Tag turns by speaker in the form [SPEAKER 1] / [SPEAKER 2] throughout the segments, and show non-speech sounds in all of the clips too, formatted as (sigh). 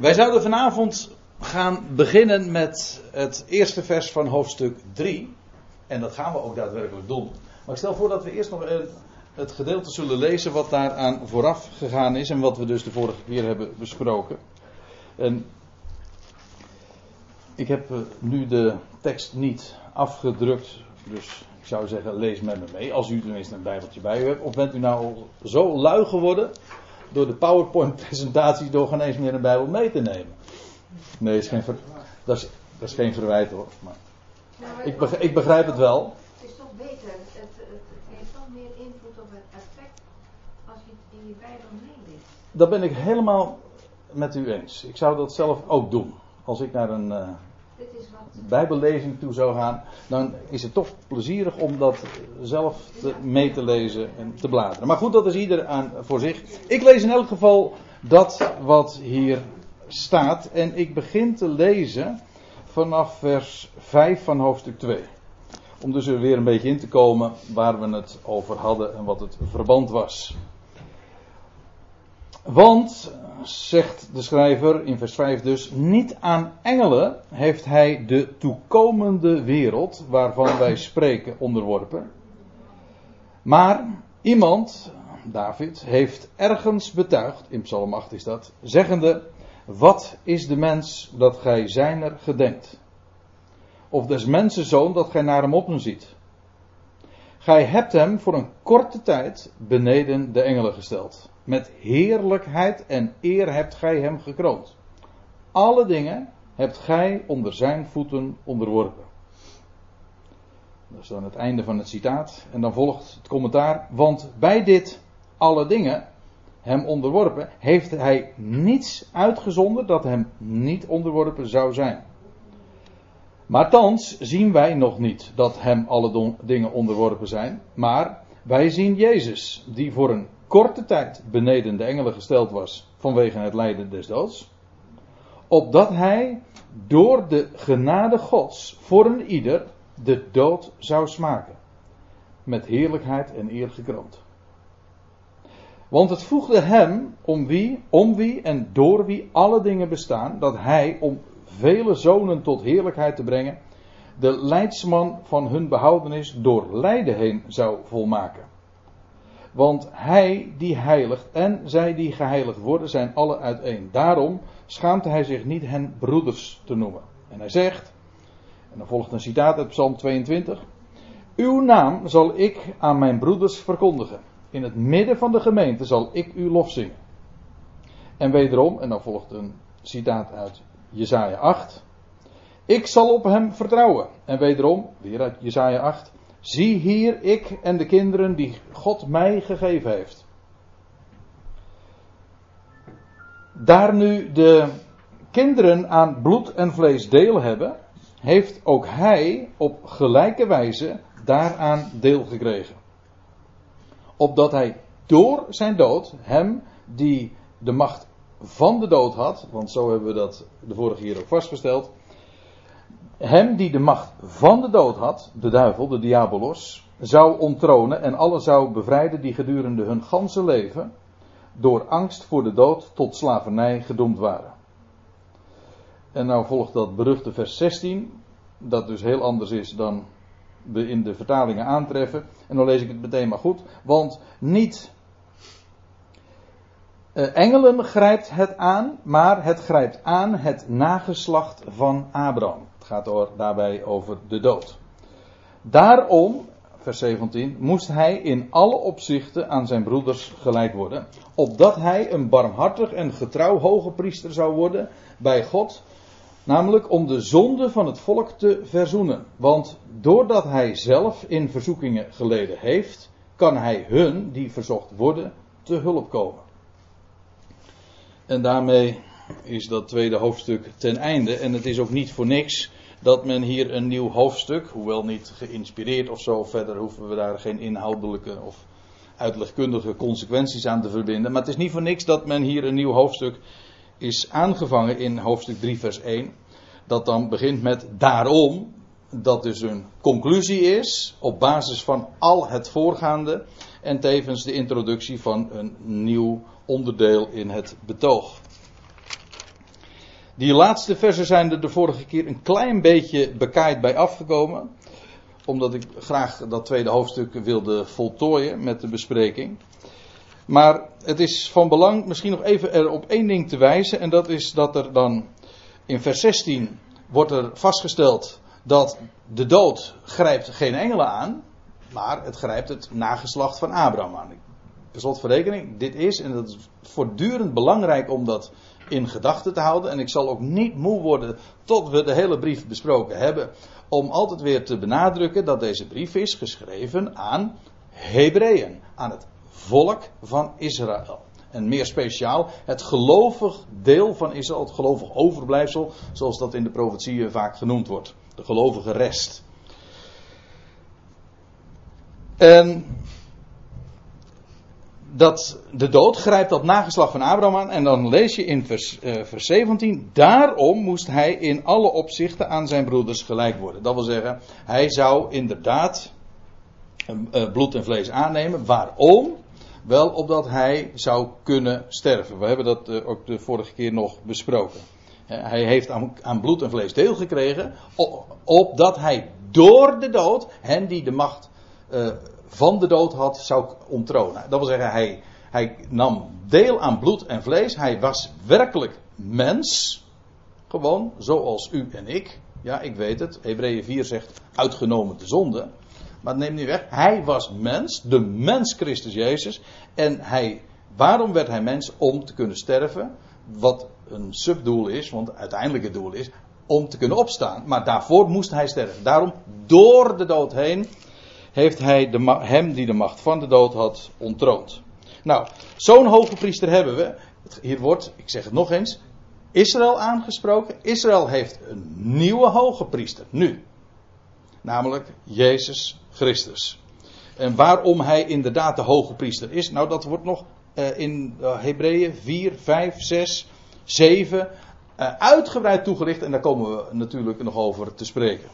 [SPEAKER 1] Wij zouden vanavond gaan beginnen met het eerste vers van hoofdstuk 3. En dat gaan we ook daadwerkelijk doen. Maar ik stel voor dat we eerst nog het gedeelte zullen lezen wat daaraan vooraf gegaan is. En wat we dus de vorige keer hebben besproken. En ik heb eh, nu de tekst niet afgedrukt. Dus ik zou zeggen, lees met me mee. Als u tenminste een bijbeltje bij u hebt. Of bent u nou zo lui geworden door de PowerPoint-presentatie door geen eens meer een Bijbel mee te nemen. Nee, is geen dat, is, dat is geen verwijt hoor. Maar ik, begrijp, ik begrijp het wel.
[SPEAKER 2] Het is toch beter, het, het, het heeft toch meer invloed op het effect als je het in je Bijbel meeleest.
[SPEAKER 1] Dat ben ik helemaal met u eens. Ik zou dat zelf ook doen. Als ik naar een, uh, bijbellezing toe zou gaan, dan is het toch plezierig om dat zelf mee te lezen en te bladeren. Maar goed, dat is ieder aan voor zich. Ik lees in elk geval dat wat hier staat en ik begin te lezen vanaf vers 5 van hoofdstuk 2. Om dus er weer een beetje in te komen waar we het over hadden en wat het verband was. Want, zegt de schrijver in vers 5 dus, niet aan engelen heeft hij de toekomende wereld waarvan wij spreken onderworpen. Maar iemand, David, heeft ergens betuigd, in Psalm 8 is dat, zeggende, wat is de mens dat gij zijner gedenkt? Of des mensen zoon dat gij naar hem op ziet? Gij hebt hem voor een korte tijd beneden de engelen gesteld met heerlijkheid en eer hebt gij hem gekroond. Alle dingen hebt gij onder zijn voeten onderworpen. Dat is dan het einde van het citaat. En dan volgt het commentaar. Want bij dit alle dingen hem onderworpen, heeft hij niets uitgezonderd dat hem niet onderworpen zou zijn. Maar thans zien wij nog niet dat hem alle dingen onderworpen zijn. Maar wij zien Jezus, die voor een korte tijd beneden de engelen gesteld was vanwege het lijden des doods. Opdat hij door de genade Gods voor een ieder de dood zou smaken. Met heerlijkheid en eer gekroond. Want het voegde hem om wie, om wie en door wie alle dingen bestaan, dat hij om vele zonen tot heerlijkheid te brengen, de leidsman van hun behoudenis door lijden heen zou volmaken. Want hij die heiligt en zij die geheiligd worden zijn alle uiteen. Daarom schaamt hij zich niet hen broeders te noemen. En hij zegt, en dan volgt een citaat uit Psalm 22. Uw naam zal ik aan mijn broeders verkondigen. In het midden van de gemeente zal ik uw lof zingen. En wederom, en dan volgt een citaat uit Jesaja 8. Ik zal op hem vertrouwen. En wederom, weer uit Jesaja 8. Zie hier ik en de kinderen die God mij gegeven heeft. Daar nu de kinderen aan bloed en vlees deel hebben, heeft ook hij op gelijke wijze daaraan deel gekregen. Opdat hij door zijn dood hem die de macht van de dood had, want zo hebben we dat de vorige keer ook vastgesteld, hem die de macht van de dood had, de duivel, de diabolos, zou onttronen en alle zou bevrijden die gedurende hun ganse leven door angst voor de dood tot slavernij gedoemd waren. En nou volgt dat beruchte vers 16, dat dus heel anders is dan we in de vertalingen aantreffen. En dan lees ik het meteen maar goed, want niet uh, engelen grijpt het aan, maar het grijpt aan het nageslacht van Abraham gaat daarbij over de dood. Daarom, vers 17, moest hij in alle opzichten aan zijn broeders gelijk worden, opdat hij een barmhartig en getrouw hoge priester zou worden bij God, namelijk om de zonde van het volk te verzoenen. Want doordat hij zelf in verzoekingen geleden heeft, kan hij hun die verzocht worden te hulp komen. En daarmee is dat tweede hoofdstuk ten einde. En het is ook niet voor niks dat men hier een nieuw hoofdstuk, hoewel niet geïnspireerd of zo, verder hoeven we daar geen inhoudelijke of uitlegkundige consequenties aan te verbinden. Maar het is niet voor niks dat men hier een nieuw hoofdstuk is aangevangen in hoofdstuk 3, vers 1. Dat dan begint met daarom, dat dus een conclusie is op basis van al het voorgaande en tevens de introductie van een nieuw onderdeel in het betoog. Die laatste versen zijn er de vorige keer een klein beetje bekaaid bij afgekomen. Omdat ik graag dat tweede hoofdstuk wilde voltooien met de bespreking. Maar het is van belang misschien nog even er op één ding te wijzen. En dat is dat er dan in vers 16 wordt er vastgesteld dat de dood grijpt geen engelen aan. Maar het grijpt het nageslacht van Abraham aan. Per slot rekening, dit is, en dat is voortdurend belangrijk om dat in gedachten te houden. En ik zal ook niet moe worden tot we de hele brief besproken hebben. Om altijd weer te benadrukken dat deze brief is geschreven aan Hebreeën. Aan het volk van Israël. En meer speciaal het gelovig deel van Israël, het gelovig overblijfsel, zoals dat in de profetieën vaak genoemd wordt. De gelovige rest. En dat de dood grijpt dat nageslag van Abraham aan. En dan lees je in vers, uh, vers 17. Daarom moest hij in alle opzichten aan zijn broeders gelijk worden. Dat wil zeggen, hij zou inderdaad uh, bloed en vlees aannemen. Waarom? Wel opdat hij zou kunnen sterven. We hebben dat uh, ook de vorige keer nog besproken. Hij heeft aan, bloed en vlees deel gekregen. Opdat hij door de dood hen die de macht van de dood had, zou onttronen. Dat wil zeggen, hij, hij nam deel aan bloed en vlees. Hij was werkelijk mens. Gewoon, zoals u en ik. Ja, ik weet het. Hebreeën 4 zegt uitgenomen de zonde. Maar neem niet weg. Hij was mens. De mens Christus Jezus. En hij, waarom werd hij mens? Om te kunnen sterven. Wat een subdoel is, want het doel is om te kunnen opstaan. Maar daarvoor moest hij sterven. Daarom, door de dood heen, heeft hij de, hem die de macht van de dood had ontroond. Nou, zo'n hoge priester hebben we. Hier wordt, ik zeg het nog eens, Israël aangesproken. Israël heeft een nieuwe hoge priester. Nu. Namelijk Jezus Christus. En waarom hij inderdaad de hoge priester is, nou dat wordt nog uh, in uh, Hebreeën 4, 5, 6, 7 uh, uitgebreid toegelicht. En daar komen we natuurlijk nog over te spreken.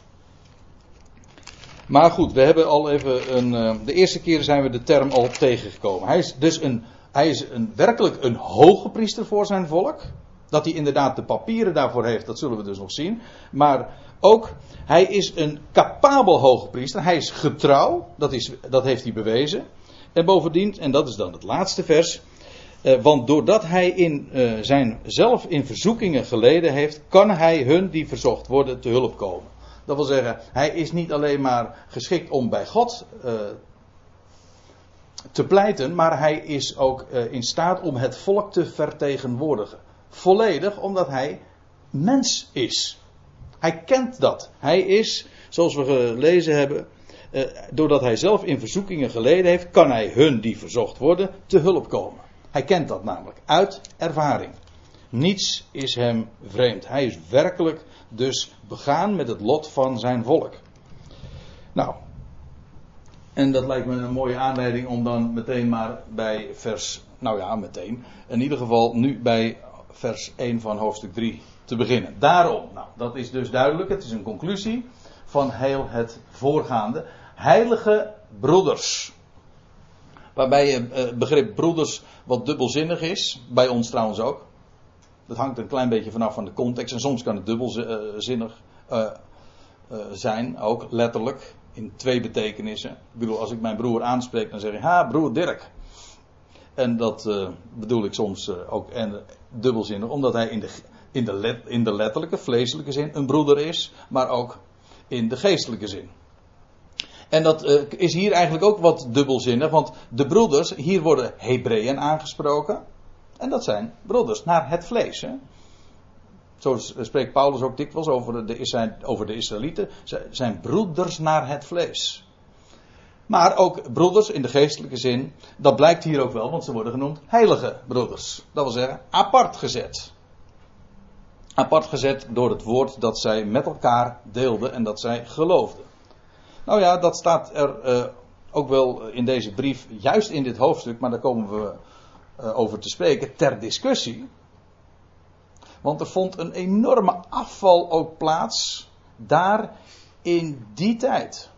[SPEAKER 1] Maar goed, we hebben al even een. Uh, de eerste keer zijn we de term al tegengekomen. Hij is dus een. Hij is een, werkelijk een hoge priester voor zijn volk. Dat hij inderdaad de papieren daarvoor heeft, dat zullen we dus nog zien. Maar ook, hij is een capabel hoge priester. Hij is getrouw, dat, is, dat heeft hij bewezen. En bovendien, en dat is dan het laatste vers. Uh, want doordat hij in, uh, zijn, zelf in verzoekingen geleden heeft, kan hij hun die verzocht worden te hulp komen. Dat wil zeggen, hij is niet alleen maar geschikt om bij God uh, te pleiten, maar hij is ook uh, in staat om het volk te vertegenwoordigen. Volledig omdat hij mens is. Hij kent dat. Hij is, zoals we gelezen hebben, uh, doordat hij zelf in verzoekingen geleden heeft, kan hij hun die verzocht worden te hulp komen. Hij kent dat namelijk uit ervaring. Niets is hem vreemd. Hij is werkelijk dus begaan met het lot van zijn volk. Nou, en dat lijkt me een mooie aanleiding om dan meteen maar bij vers, nou ja, meteen, in ieder geval nu bij vers 1 van hoofdstuk 3 te beginnen. Daarom, nou, dat is dus duidelijk, het is een conclusie van heel het voorgaande. Heilige broeders. Waarbij het begrip broeders wat dubbelzinnig is, bij ons trouwens ook. Dat hangt een klein beetje vanaf van de context. En soms kan het dubbelzinnig uh, uh, zijn, ook letterlijk. In twee betekenissen. Ik bedoel, als ik mijn broer aanspreek, dan zeg ik: Ha, broer Dirk. En dat uh, bedoel ik soms ook en, dubbelzinnig, omdat hij in de, in, de in de letterlijke, vleeselijke zin een broeder is, maar ook in de geestelijke zin. En dat is hier eigenlijk ook wat dubbelzinnig, want de broeders, hier worden Hebreeën aangesproken. En dat zijn broeders naar het vlees. Hè? Zo spreekt Paulus ook dikwijls over de, over de Israëlieten. Zijn broeders naar het vlees. Maar ook broeders in de geestelijke zin. Dat blijkt hier ook wel, want ze worden genoemd heilige broeders. Dat wil zeggen, apart gezet. Apart gezet door het woord dat zij met elkaar deelden en dat zij geloofden. Nou ja, dat staat er uh, ook wel in deze brief, juist in dit hoofdstuk, maar daar komen we uh, over te spreken, ter discussie. Want er vond een enorme afval ook plaats daar in die tijd.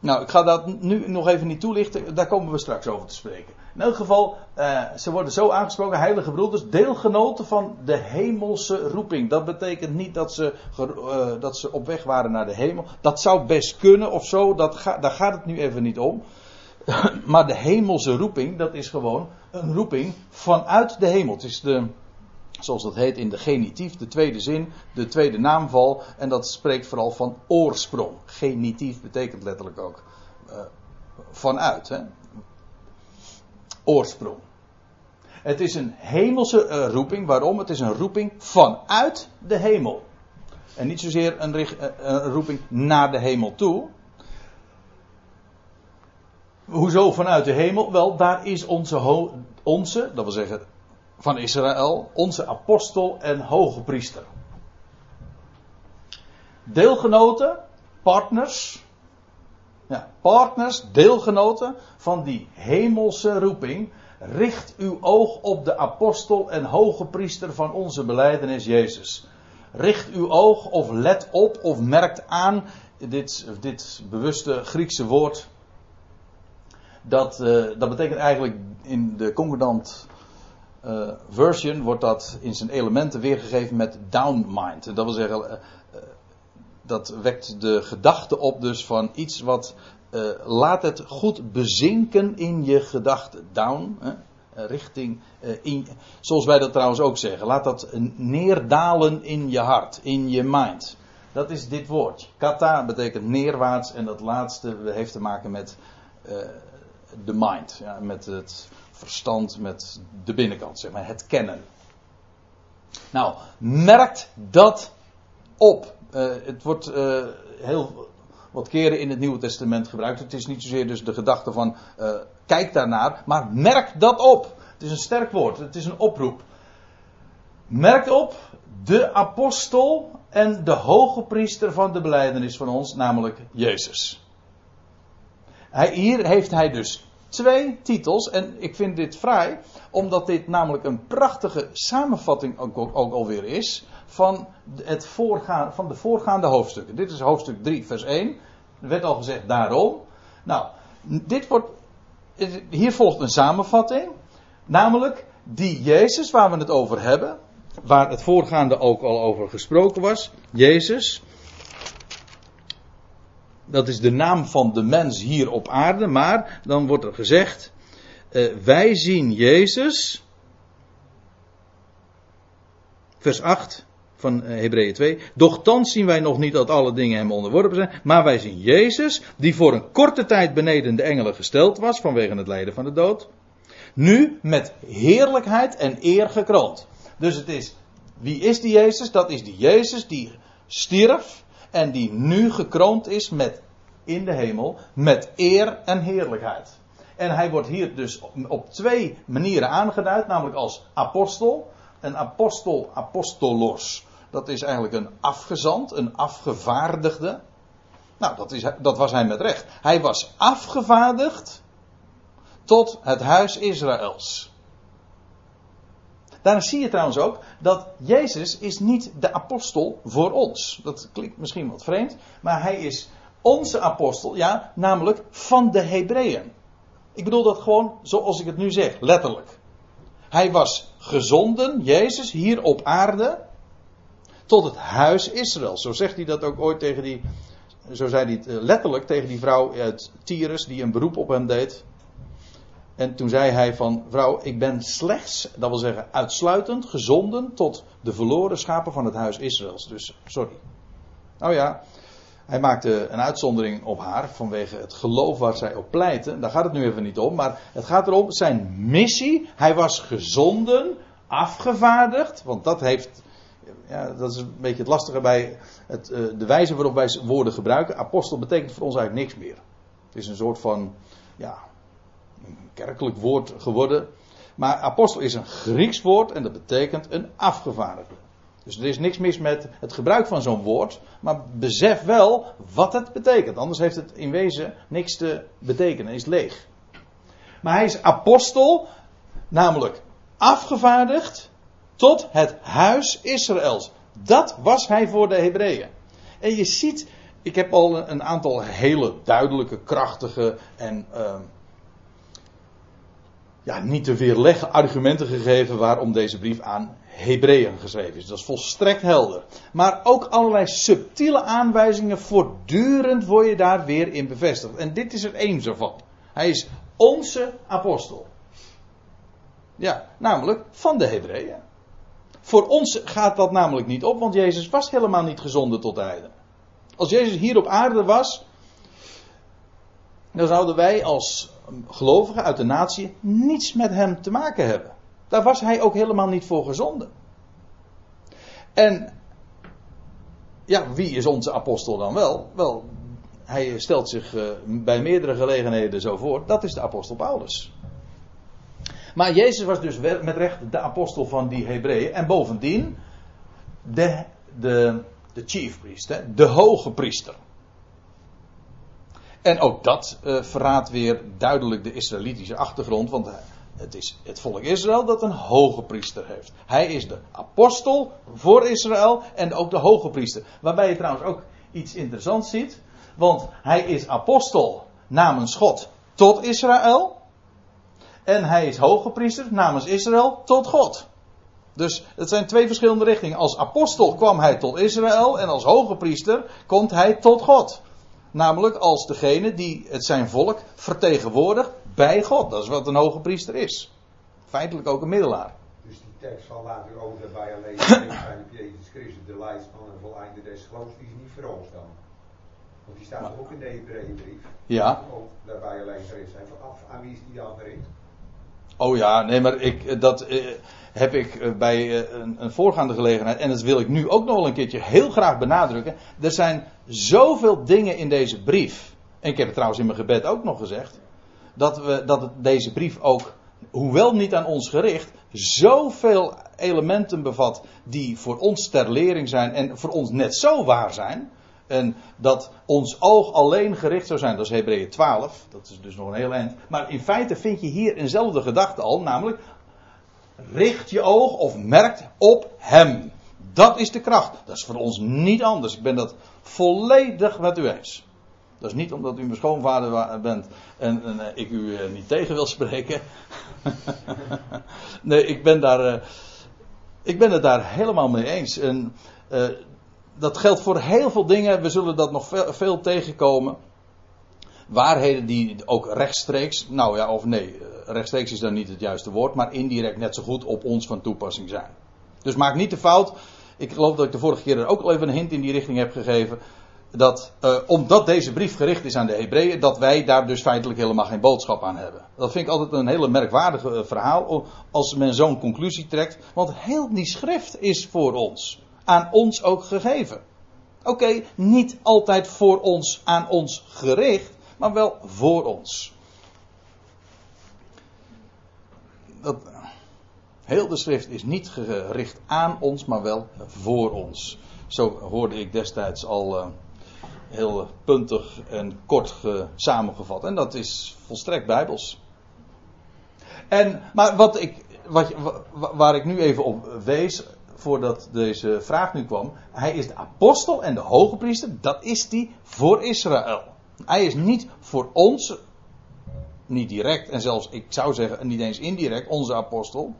[SPEAKER 1] Nou, ik ga dat nu nog even niet toelichten, daar komen we straks over te spreken. In elk geval, uh, ze worden zo aangesproken, heilige broeders, deelgenoten van de hemelse roeping. Dat betekent niet dat ze, uh, dat ze op weg waren naar de hemel. Dat zou best kunnen of zo, dat daar gaat het nu even niet om. (laughs) maar de hemelse roeping, dat is gewoon een roeping vanuit de hemel. Het is de, zoals dat heet in de genitief, de tweede zin, de tweede naamval. En dat spreekt vooral van oorsprong. Genitief betekent letterlijk ook uh, vanuit. Hè? Oorsprong. Het is een hemelse uh, roeping. Waarom? Het is een roeping vanuit de hemel. En niet zozeer een, uh, een roeping naar de hemel toe. Hoezo vanuit de hemel? Wel, daar is onze, onze, dat wil zeggen van Israël, onze apostel en hoge priester. Deelgenoten, partners, ja, partners, deelgenoten van die hemelse roeping. Richt uw oog op de apostel en hoge priester van onze beleidenis Jezus. Richt uw oog of let op of merkt aan dit, dit bewuste Griekse woord. Dat, uh, dat betekent eigenlijk in de concordant uh, version wordt dat in zijn elementen weergegeven met downmind. Dat wil zeggen, uh, dat wekt de gedachte op dus van iets wat uh, laat het goed bezinken in je gedachten. Down, richting, in, zoals wij dat trouwens ook zeggen. Laat dat neerdalen in je hart, in je mind. Dat is dit woord. Kata betekent neerwaarts en dat laatste heeft te maken met de mind, ja, met het verstand, met de binnenkant, zeg maar, het kennen. Nou, merkt dat op. Uh, het wordt uh, heel wat keren in het Nieuwe Testament gebruikt. Het is niet zozeer dus de gedachte van uh, kijk daarnaar, maar merk dat op. Het is een sterk woord, het is een oproep. Merk op de apostel en de hoge priester van de beleidenis van ons, namelijk Jezus. Hij, hier heeft hij dus twee titels. En ik vind dit vrij, omdat dit namelijk een prachtige samenvatting ook alweer is van, het voorgaan, van de voorgaande hoofdstukken. Dit is hoofdstuk 3, vers 1. Er werd al gezegd daarom. Nou, dit wordt, hier volgt een samenvatting. Namelijk die Jezus waar we het over hebben. Waar het voorgaande ook al over gesproken was. Jezus dat is de naam van de mens hier op aarde, maar dan wordt er gezegd, uh, wij zien Jezus, vers 8 van uh, Hebreeën 2, doch thans zien wij nog niet dat alle dingen hem onderworpen zijn, maar wij zien Jezus, die voor een korte tijd beneden de engelen gesteld was vanwege het lijden van de dood, nu met heerlijkheid en eer gekroond. Dus het is, wie is die Jezus? Dat is die Jezus die stierf, en die nu gekroond is met in de hemel met eer en heerlijkheid. En hij wordt hier dus op twee manieren aangeduid, namelijk als apostel. Een apostel, apostolos, dat is eigenlijk een afgezant, een afgevaardigde. Nou, dat, is, dat was hij met recht. Hij was afgevaardigd tot het huis Israëls. Daarna zie je trouwens ook dat Jezus is niet de apostel voor ons. Dat klinkt misschien wat vreemd, maar hij is onze apostel, ja, namelijk van de Hebreeën. Ik bedoel dat gewoon zoals ik het nu zeg, letterlijk. Hij was gezonden, Jezus, hier op aarde, tot het huis Israël. Zo zegt hij dat ook ooit tegen die, zo zei hij het eh, letterlijk tegen die vrouw uit Tyrus, die een beroep op hem deed. En toen zei hij van, vrouw, ik ben slechts, dat wil zeggen uitsluitend, gezonden tot de verloren schapen van het huis Israëls. Dus, sorry. Nou ja, hij maakte een uitzondering op haar vanwege het geloof waar zij op pleitte. Daar gaat het nu even niet om, maar het gaat erom zijn missie. Hij was gezonden, afgevaardigd, want dat heeft. Ja, dat is een beetje het lastige bij het, uh, de wijze waarop wij woorden gebruiken. Apostel betekent voor ons eigenlijk niks meer. Het is een soort van, ja, kerkelijk woord geworden. Maar apostel is een Grieks woord en dat betekent een afgevaardigde. Dus er is niks mis met het gebruik van zo'n woord, maar besef wel wat het betekent. Anders heeft het in wezen niks te betekenen, is leeg. Maar hij is apostel, namelijk afgevaardigd tot het huis Israëls. Dat was hij voor de Hebreeën. En je ziet ik heb al een aantal hele duidelijke, krachtige en ehm, ja, niet te weerleggen argumenten gegeven waarom deze brief aan Hebreeën geschreven is. Dat is volstrekt helder. Maar ook allerlei subtiele aanwijzingen, voortdurend word je daar weer in bevestigd. En dit is er één van. Hij is onze apostel. Ja, namelijk van de Hebreeën. Voor ons gaat dat namelijk niet op, want Jezus was helemaal niet gezonden tot de heiden. Als Jezus hier op aarde was, dan zouden wij als gelovigen uit de natie niets met hem te maken hebben. Daar was hij ook helemaal niet voor gezonden. En ja, wie is onze apostel dan wel? Wel, hij stelt zich uh, bij meerdere gelegenheden zo voor. Dat is de apostel Paulus. Maar Jezus was dus met recht de apostel van die Hebreeën. En bovendien de, de, de chief priest, de hoge priester. En ook dat uh, verraadt weer duidelijk de Israëlitische achtergrond. Want het is het volk Israël dat een hoge priester heeft. Hij is de apostel voor Israël en ook de hoge priester. Waarbij je trouwens ook iets interessants ziet. Want hij is apostel namens God tot Israël. En hij is hoge priester namens Israël tot God. Dus het zijn twee verschillende richtingen. Als apostel kwam hij tot Israël en als hoge priester komt hij tot God. Namelijk als degene die het zijn volk vertegenwoordigt bij God. Dat is wat een hoge priester is. Feitelijk ook een middelaar.
[SPEAKER 3] Dus die tekst van later over daarbij alleen zijn op Jezus Christus, de leidsman en voleinde des geloofs, die is niet voor ons dan. Want die staat ook in de Hebreeënbrief.
[SPEAKER 1] Ja.
[SPEAKER 3] Ook daarbij alleen is. En vanaf aan wie is die dan gericht?
[SPEAKER 1] Oh ja, nee, maar ik, dat eh, heb ik eh, bij eh, een, een, voorgaande gelegenheid, en dat wil ik nu ook nog wel een keertje heel graag benadrukken. Er zijn zoveel dingen in deze brief, en ik heb het trouwens in mijn gebed ook nog gezegd, dat, we, dat deze brief ook, hoewel niet aan ons gericht, zoveel elementen bevat die voor ons ter lering zijn en voor ons net zo waar zijn. En dat ons oog alleen gericht zou zijn, dat is Hebreeën 12, dat is dus nog een heel eind. Maar in feite vind je hier eenzelfde gedachte al, namelijk richt je oog of merkt op Hem. Dat is de kracht. Dat is voor ons niet anders. Ik ben dat volledig met u eens. Dat is niet omdat u mijn schoonvader bent en, en eh, ik u eh, niet tegen wil spreken. (laughs) nee, ik ben daar. Uh, ik ben het daar helemaal mee eens. En dat geldt voor heel veel dingen. We zullen dat nog veel, veel, tegenkomen. Waarheden die ook rechtstreeks, nou ja, of nee, rechtstreeks is dan niet het juiste woord, maar indirect net zo goed op ons van toepassing zijn. Dus maak niet de fout. Ik geloof dat ik de vorige keer er ook al even een hint in die richting heb gegeven dat uh, omdat deze brief gericht is aan de Hebreeën, dat wij daar dus feitelijk helemaal geen boodschap aan hebben. Dat vind ik altijd een hele merkwaardige uh, verhaal als men zo'n conclusie trekt. Want heel die schrift is voor ons. Aan ons ook gegeven. Oké, niet altijd voor ons, aan ons gericht, maar wel voor ons. Dat, heel de schrift is niet gericht aan ons, maar wel voor ons. Zo hoorde ik destijds al. Uh, heel puntig en kort samengevat. En dat is volstrekt bijbels. En, maar wat ik, wat, waar ik nu even op wees, voordat deze vraag nu kwam. Hij is de apostel en de hoge priester, dat is die voor Israël. Hij is niet voor ons, niet direct, en zelfs ik zou zeggen niet eens indirect, onze apostel.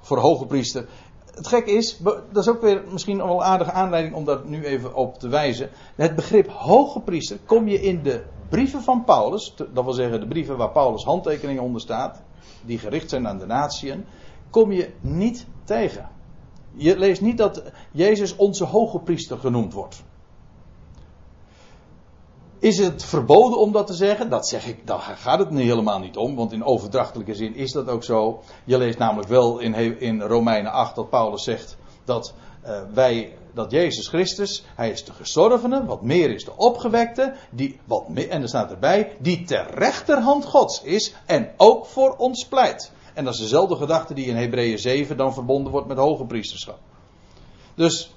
[SPEAKER 1] Voor hoge priester het gekke is, dat is ook weer misschien wel aardige aanleiding om daar nu even op te wijzen. Het begrip hoge priester kom je in de brieven van Paulus, dat wil zeggen de brieven waar Paulus handtekeningen onder staat, die gericht zijn aan de natieën, kom je niet tegen. Je leest niet dat Jezus onze hoge priester genoemd wordt. Is het verboden om dat te zeggen? Dat zeg ik, daar gaat het nu helemaal niet om, want in overdrachtelijke zin is dat ook zo. Je leest namelijk wel in, in Romeinen 8 dat Paulus zegt dat uh, wij, dat Jezus Christus, hij is de gestorvene, wat meer is de opgewekte, die, wat meer, en er staat erbij, die ter rechterhand Gods is en ook voor ons pleit. En dat is dezelfde gedachte die in Hebreeën 7 dan verbonden wordt met hoge priesterschap. Dus,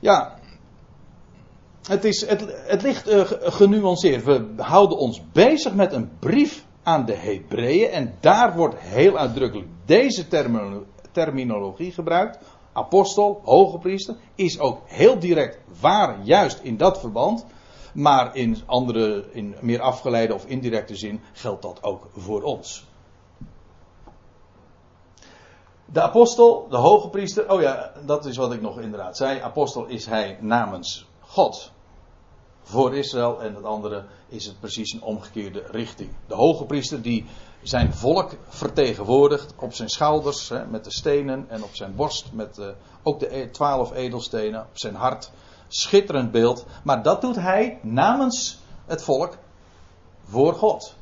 [SPEAKER 1] ja, het, is, het, het ligt uh, genuanceerd. We houden ons bezig met een brief aan de Hebreeën. En daar wordt heel uitdrukkelijk deze terminologie gebruikt. apostel, hoge priester, is ook heel direct waar, juist in dat verband. Maar in andere, in meer afgeleide of indirecte zin geldt dat ook voor ons. De apostel, de hoge priester, oh ja, dat is wat ik nog inderdaad zei. Apostel is hij namens God voor Israël en het andere is het precies een omgekeerde richting. De hoge priester die zijn volk vertegenwoordigt op zijn schouders hè, met de stenen en op zijn borst met uh, ook de e- twaalf edelstenen, op zijn hart. Schitterend beeld, maar dat doet hij namens het volk voor God.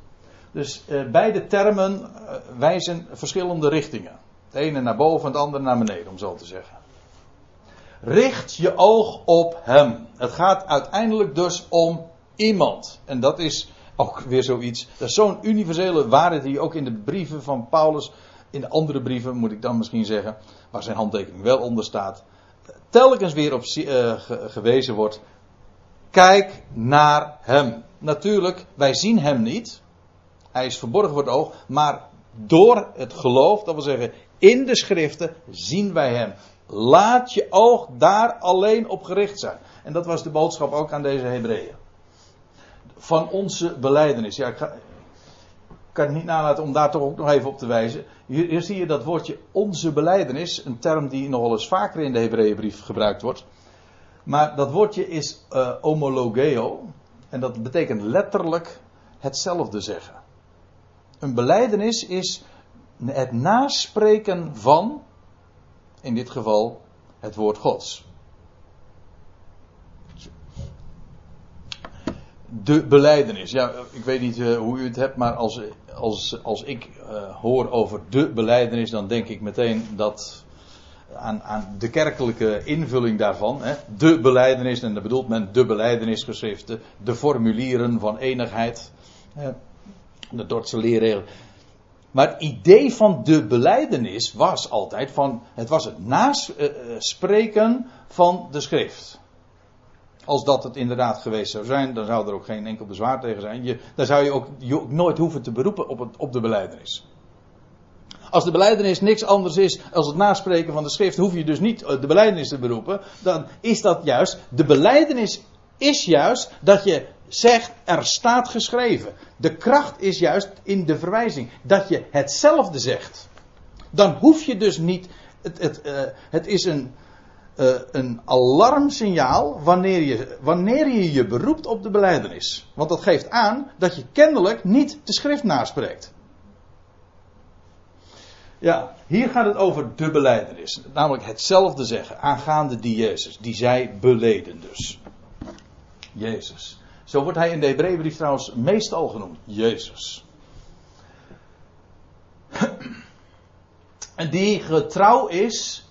[SPEAKER 1] Dus uh, beide termen uh, wijzen verschillende richtingen. Het ene naar boven, het andere naar beneden, om zo te zeggen. Richt je oog op Hem. Het gaat uiteindelijk dus om iemand. En dat is ook weer zoiets. Dat is zo'n universele waarheid die ook in de brieven van Paulus, in de andere brieven moet ik dan misschien zeggen, waar zijn handtekening wel onder staat, telkens weer op uh, gewezen wordt. Kijk naar Hem. Natuurlijk, wij zien Hem niet. Hij is verborgen voor het oog, maar door het geloof, dat wil zeggen in de schriften, zien wij Hem. Laat je oog daar alleen op gericht zijn. En dat was de boodschap ook aan deze Hebreeën. Van onze beleidenis. Ja, ik, ga, kan het niet nalaten om daar toch ook nog even op te wijzen. Hier, hier zie je dat woordje onze beleidenis. Een term die nogal eens vaker in de Hebreeënbrief gebruikt wordt. Maar dat woordje is uh, homologeo. En dat betekent letterlijk hetzelfde zeggen. Een beleidenis is het naspreken van in dit geval het woord Gods. De beleidenis. Ja, ik weet niet uh, hoe u het hebt, maar als, als, als ik uh, hoor over de beleidenis, dan denk ik meteen dat aan, aan de kerkelijke invulling daarvan. Hè, de beleidenis, en daar bedoelt men de beleidenisgeschriften, de formulieren van enigheid. de Dordtse leerregel. Maar het idee van de beleidenis was altijd van, het was het naspreken van de schrift. Als dat het inderdaad geweest zou zijn, dan zou er ook geen enkel bezwaar tegen zijn. Je, dan zou je ook, je nooit hoeven te beroepen op, op de beleidenis. Als de beleidenis niks anders is als het naspreken van de schrift, hoef je dus niet de beleidenis te beroepen. Dan is dat juist, de beleidenis is juist dat je zegt, er staat geschreven. De kracht is juist in de verwijzing. Dat je hetzelfde zegt. Dan hoef je dus niet. Het, het, uh, het is een, uh, een alarmsignaal wanneer je, wanneer je je beroept op de beleidenis. Want dat geeft aan dat je kennelijk niet de schrift naspreekt. Ja, hier gaat het over de beleidenis. Namelijk hetzelfde zeggen aangaande die Jezus. Die zij beleden dus. Jezus. Zo wordt hij in de Hebreeënbrief trouwens meestal genoemd. Jezus. (clears throat) Die getrouw is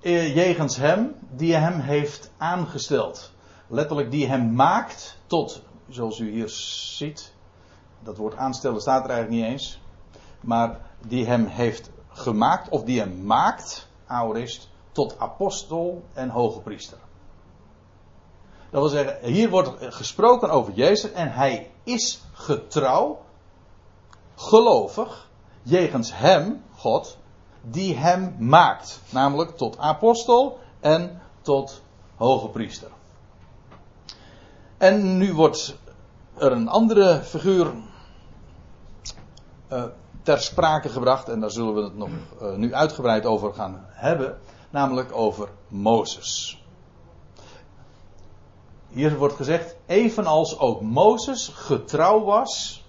[SPEAKER 1] eh, jegens hem die hem heeft aangesteld. Letterlijk die hem maakt tot, zoals u hier ziet. Dat woord aanstellen staat er eigenlijk niet eens. Maar die hem heeft gemaakt, of die hem maakt, aorist, tot apostel en hoge priester. Dat wil zeggen, hier wordt gesproken over Jezus en hij is getrouw, gelovig, jegens hem, God, die hem maakt. Namelijk tot apostel en tot hoge priester. En nu wordt er een andere figuur uh, ter sprake gebracht, en daar zullen we het nog uh, nu uitgebreid over gaan hebben, namelijk over Mozes. Hier wordt gezegd, evenals ook Mozes getrouw was.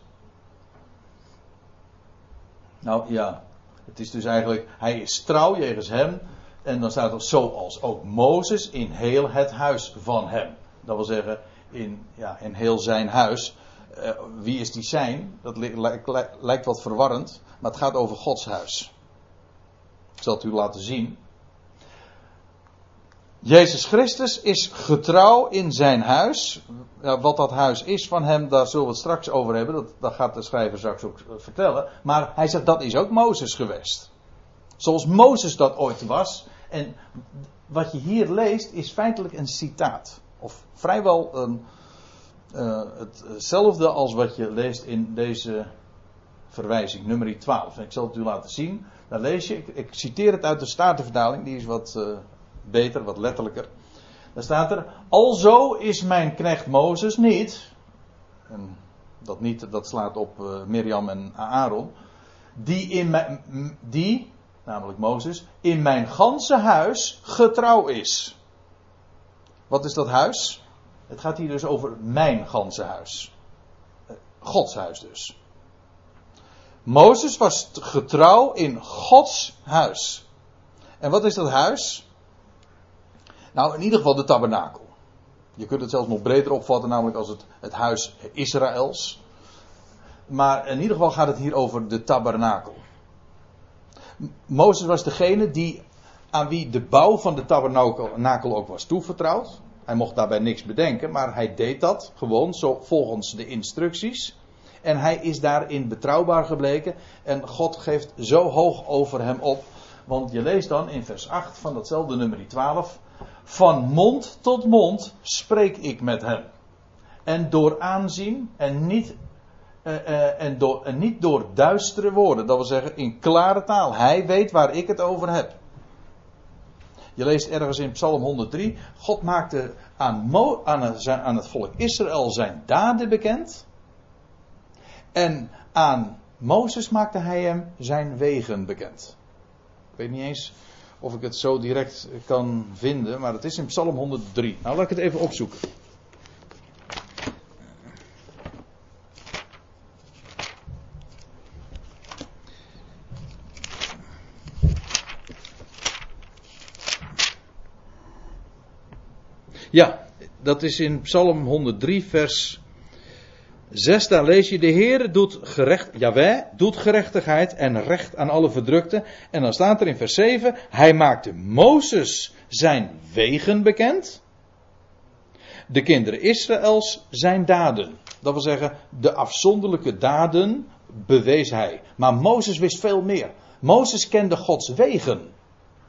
[SPEAKER 1] Nou ja, het is dus eigenlijk, hij is trouw jegens hem. En dan staat er zoals ook Mozes in heel het huis van hem. Dat wil zeggen, in, ja, in heel zijn huis. Uh, wie is die zijn? Dat lijkt wat verwarrend, maar het gaat over Gods huis. Ik zal het u laten zien. Jezus Christus is getrouw in zijn huis. wat dat huis is van hem, daar zullen we het straks over hebben. Dat, dat gaat de schrijver straks ook vertellen. Maar hij zegt dat is ook Mozes geweest. Zoals Mozes dat ooit was. En wat je hier leest is feitelijk een citaat. Of vrijwel een, uh, hetzelfde als wat je leest in deze verwijzing, nummer 12. En ik zal het u laten zien. Dan lees je, ik, citeer het uit de Statenvertaling, die is wat eh, beter, wat letterlijker. Daar staat er, alzo is mijn knecht Mozes niet, en dat niet, dat slaat op uh, Mirjam en Aaron, die in mijn, die, namelijk Mozes, in mijn ganse huis getrouw is. Wat is dat huis? Het gaat hier dus over mijn ganse huis. Eh, Gods huis dus. Mozes was getrouw in Gods huis. En wat is dat huis? Nou, in ieder geval de tabernakel. Je kunt het zelfs nog breder opvatten, namelijk als het, het huis Israëls. Maar in ieder geval gaat het hier over de tabernakel. Mozes was degene die, aan wie de bouw van de tabernakel ook was toevertrouwd. Hij mocht daarbij niks bedenken, maar hij deed dat gewoon zo, volgens de instructies. En hij is daarin betrouwbaar gebleken. En God geeft zo hoog over hem op. Want je leest dan in vers 8 van datzelfde nummer 12. Van mond tot mond spreek ik met hem. En door aanzien en niet, uh, uh, en, door, en niet door duistere woorden. Dat wil zeggen in klare taal. Hij weet waar ik het over heb. Je leest ergens in Psalm 103. God maakte aan, aan, aan het volk Israël zijn daden bekend. En aan Mozes maakte hij hem zijn wegen bekend. Ik weet niet eens of ik het zo direct kan vinden, maar het is in Psalm 103. Nou, laat ik het even opzoeken. Ja, dat is in Psalm 103, vers 6, daar lees je, de Heer doet gerecht, Jawel, doet gerechtigheid en recht aan alle verdrukten. En dan staat er in vers 7, hij maakte Mozes zijn wegen bekend. De kinderen Israëls zijn daden. Dat wil zeggen, de afzonderlijke daden bewees hij. Maar Mozes wist veel meer. Mozes kende Gods wegen.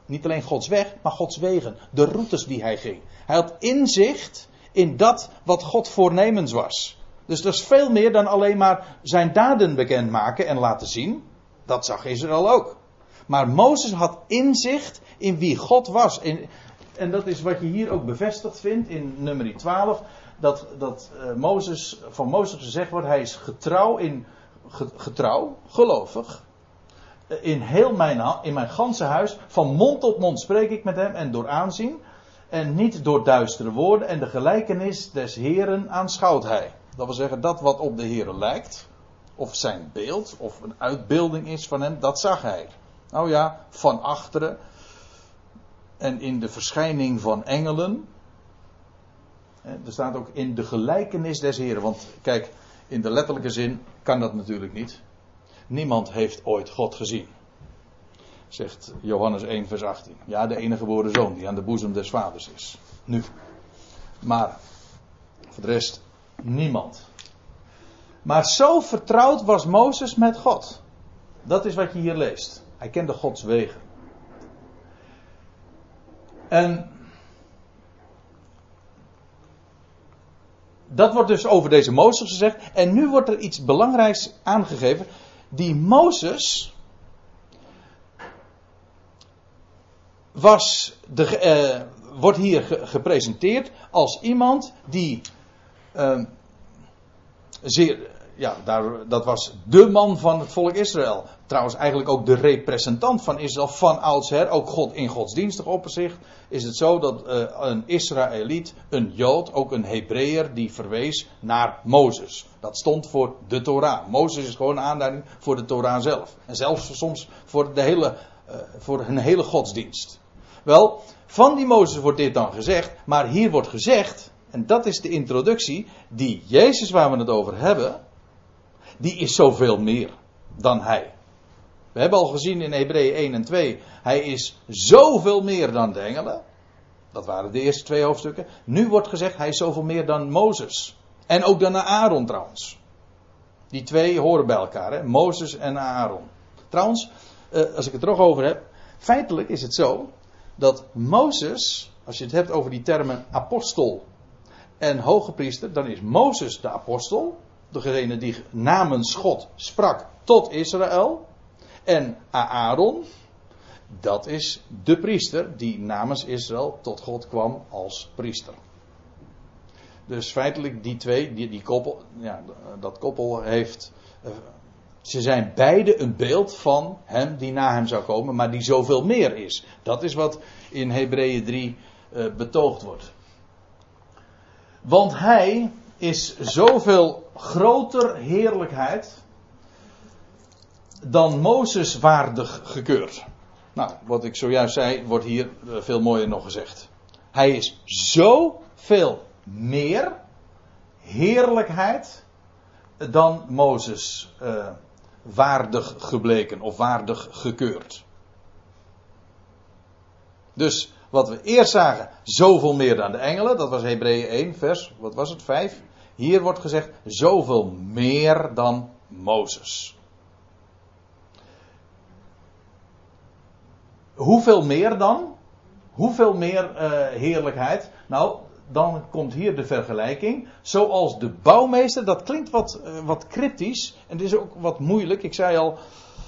[SPEAKER 1] Niet alleen Gods weg, maar Gods wegen. De routes die hij ging. Hij had inzicht in dat wat God voornemens was. Dus dat is veel meer dan alleen maar zijn daden bekendmaken en laten zien. Dat zag Israël ook. Maar Mozes had inzicht in wie God was. En, dat is wat je hier ook bevestigd vindt in nummer 12. Dat, dat uh, Mozes, van Mozes gezegd wordt, hij is getrouw in, getrouw, gelovig. In heel mijn, in mijn ganse huis, van mond tot mond spreek ik met hem en door aanzien. En niet door duistere woorden en de gelijkenis des Heren aanschouwt hij. Dat wil zeggen, dat wat op de Heer lijkt, of zijn beeld, of een uitbeelding is van hem, dat zag hij. Nou ja, van achteren en in de verschijning van engelen. Er staat ook in de gelijkenis des Heren. Want kijk, in de letterlijke zin kan dat natuurlijk niet. Niemand heeft ooit God gezien. Zegt Johannes 1, vers 18. Ja, de enige geboren zoon die aan de boezem des vaders is. Nu. Maar voor de rest, Niemand. Maar zo vertrouwd was Mozes met God. Dat is wat je hier leest. Hij kende Gods wegen. En dat wordt dus over deze Mozes gezegd. En nu wordt er iets belangrijks aangegeven. Die Mozes was de, eh, wordt hier gepresenteerd als iemand die uh, zeer, ja, daar, dat was de man van het volk Israël. Trouwens, eigenlijk ook de representant van Israël van oudsher. Ook God in godsdienstig opzicht is het zo dat uh, een Israëliet, een Jood, ook een Hebreeër, die verwees naar Mozes. Dat stond voor de Torah. Mozes is gewoon een aanduiding voor de Torah zelf. En zelfs soms voor, de hele, uh, voor een hele godsdienst. Wel, van die Mozes wordt dit dan gezegd, maar hier wordt gezegd en dat is de introductie. Die Jezus waar we het over hebben. Die is zoveel meer dan hij. We hebben al gezien in Hebreeën 1 en 2. Hij is zoveel meer dan de engelen. Dat waren de eerste twee hoofdstukken. Nu wordt gezegd hij is zoveel meer dan Mozes. En ook dan Aaron trouwens. Die twee horen bij elkaar. Hè? Mozes en Aaron. Trouwens, eh, als ik het er nog over heb. Feitelijk is het zo. Dat Mozes. Als je het hebt over die termen apostel en hoge priester, dan is Mozes de apostel, degene die namens God sprak tot Israël. En Aaron, dat is de priester die namens Israël tot God kwam als priester. Dus feitelijk die twee, die, die koppel, ja, dat koppel heeft. eh, Ze zijn beide een beeld van hem die na hem zou komen, maar die zoveel meer is. Dat is wat in Hebreeën 3 eh, betoogd wordt. Want hij is zoveel groter heerlijkheid dan Mozes waardig gekeurd. Nou, wat ik zojuist zei, wordt hier eh, veel mooier nog gezegd. Hij is zoveel meer heerlijkheid dan Mozes eh, waardig gebleken of waardig gekeurd. Dus wat we eerst zagen, zoveel meer dan de engelen, dat was Hebreeën 1, vers, wat was het, 5. Hier wordt gezegd, zoveel meer dan Mozes. Hoeveel meer dan? Hoeveel meer eh, heerlijkheid? Nou, dan komt hier de vergelijking. Zoals de bouwmeester, dat klinkt wat, eh, wat cryptisch en het is ook wat moeilijk. Ik zei al,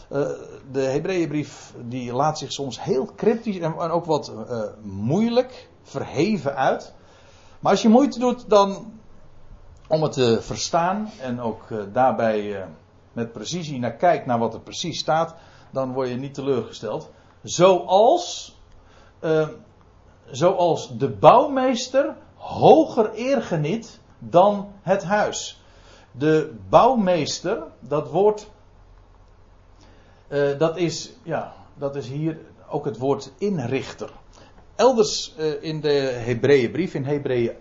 [SPEAKER 1] eh, de Hebreeënbrief die laat zich soms heel cryptisch en, ook wat eh, moeilijk, verheven uit. Maar als je moeite doet dan om het te verstaan en ook eh, daarbij met precisie naar kijkt naar wat er precies staat, dan word je niet teleurgesteld. Zoals, zoals de bouwmeester hoger eer geniet dan het huis. De bouwmeester, dat woord, eh, dat, is, ja, dat is hier ook het woord inrichter. Elders eh, in de Hebreeënbrief, in Hebreeën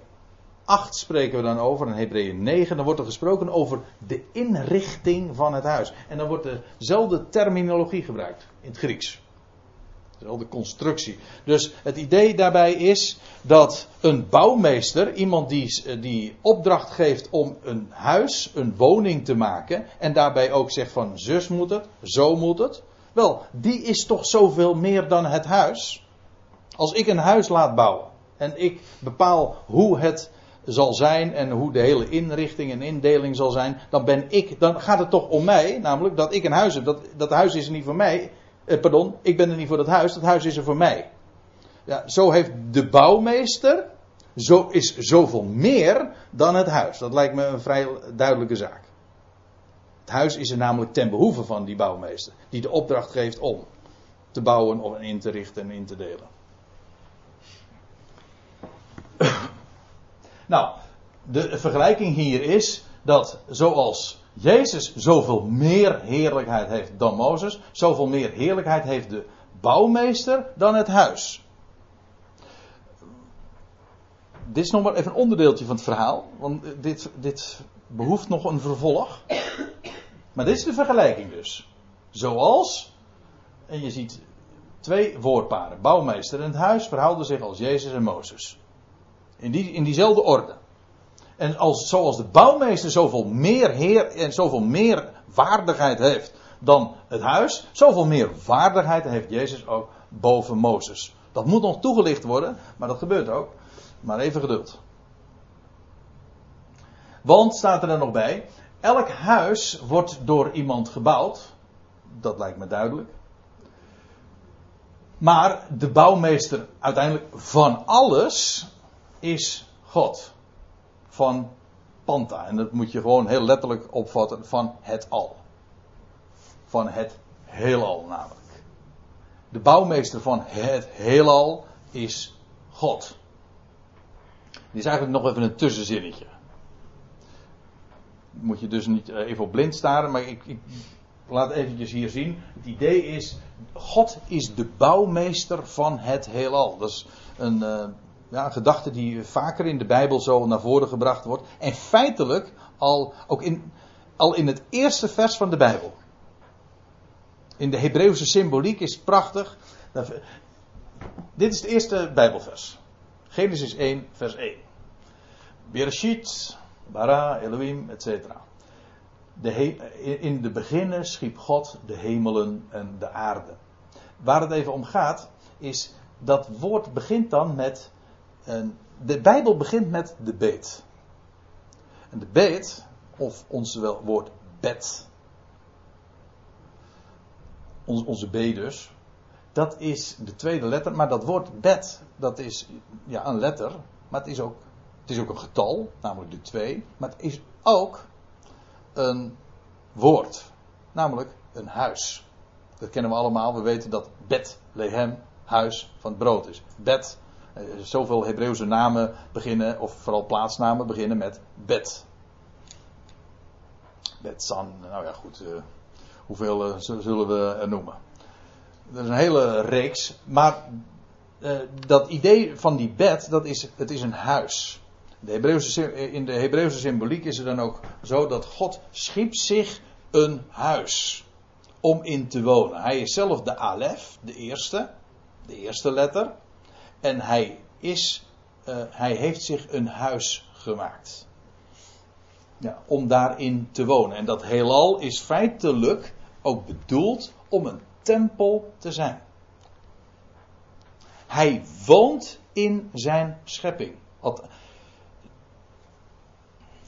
[SPEAKER 1] 8 spreken we dan over, en Hebreeën 9, dan wordt er gesproken over de inrichting van het huis. En dan wordt dezelfde terminologie gebruikt in het Grieks. Dezelfde constructie. Dus het idee daarbij is dat een bouwmeester, iemand die, die opdracht geeft om een huis, een woning te maken, en daarbij ook zegt van zus moet het, zo moet het. Wel, die is toch zoveel meer dan het huis. Als ik een huis laat bouwen en ik bepaal hoe het zal zijn en hoe de hele inrichting en indeling zal zijn, dan ben ik, dan gaat het toch om mij, namelijk dat ik een huis heb. Dat, dat huis is niet voor mij, eh, pardon, ik ben er niet voor dat huis, dat huis is er voor mij. Ja, zo heeft de bouwmeester, zo is zoveel meer dan het huis. Dat lijkt me een vrij duidelijke zaak. Het huis is er namelijk ten behoeve van die bouwmeester, die de opdracht geeft om te bouwen of in te richten en in te delen. (coughs) Nou, de vergelijking hier is dat zoals Jezus zoveel meer heerlijkheid heeft dan Mozes, zoveel meer heerlijkheid heeft de bouwmeester dan het huis. Dit is nog maar even een onderdeeltje van het verhaal, want dit, dit behoeft nog een vervolg. Maar dit is de vergelijking dus. Zoals, en je ziet twee woordparen, bouwmeester en het huis verhouden zich als Jezus en Mozes. In, die, in diezelfde orde. En als, zoals de bouwmeester zoveel meer heer en zoveel meer waardigheid heeft dan het huis, zoveel meer waardigheid heeft Jezus ook boven Mozes. Dat moet nog toegelicht worden, maar dat gebeurt ook. Maar even geduld. Want, staat er dan nog bij, elk huis wordt door iemand gebouwd. Dat lijkt me duidelijk. Maar de bouwmeester uiteindelijk van alles is God. Van Panta. En dat moet je gewoon heel letterlijk opvatten van het al. Van het heelal namelijk. De bouwmeester van het heelal is God. Dit is eigenlijk nog even een tussenzinnetje. Moet je dus niet even op blind staren, maar ik, ik laat eventjes hier zien. Het idee is, God is de bouwmeester van het heelal. Dat is een, uh, ja, gedachte die vaker in de Bijbel zo naar voren gebracht wordt. En feitelijk al, ook in, al in het eerste vers van de Bijbel. In de Hebreeuwse symboliek is prachtig. Dit is het eerste Bijbelvers. Genesis 1, vers 1. Bereshit, bara, Elohim, etc. in de beginnen schiep God de hemelen en de aarde. Waar het even om gaat, is dat woord begint dan met. Een, de Bijbel begint met de beet. En de beet, of ons wel woord bed. onze, B dus, dat is de tweede letter, maar dat woord bet, dat is ja, een letter, maar het is, ook, het is ook een getal, namelijk de 2, maar het is ook een woord, namelijk een huis. Dat kennen we allemaal, we weten dat bet, lehem, huis van het brood is. Eh, zoveel Hebreeuwse namen beginnen, of vooral plaatsnamen beginnen met bet. Betsan, nou ja goed, uh, hoeveel uh, zullen we er noemen? Dat is een hele reeks, maar dat idee van die bed, dat is, het is een huis. De Hebreeuwse, in de Hebreeuwse symboliek is het dan ook zo dat God schiep zich een huis om in te wonen. Hij is zelf de Alef, de eerste, de eerste letter. En hij is, uh, hij heeft zich een huis gemaakt. Om daarin te wonen. En dat heelal is feitelijk ook bedoeld om een tempel te zijn. Hij woont in zijn schepping.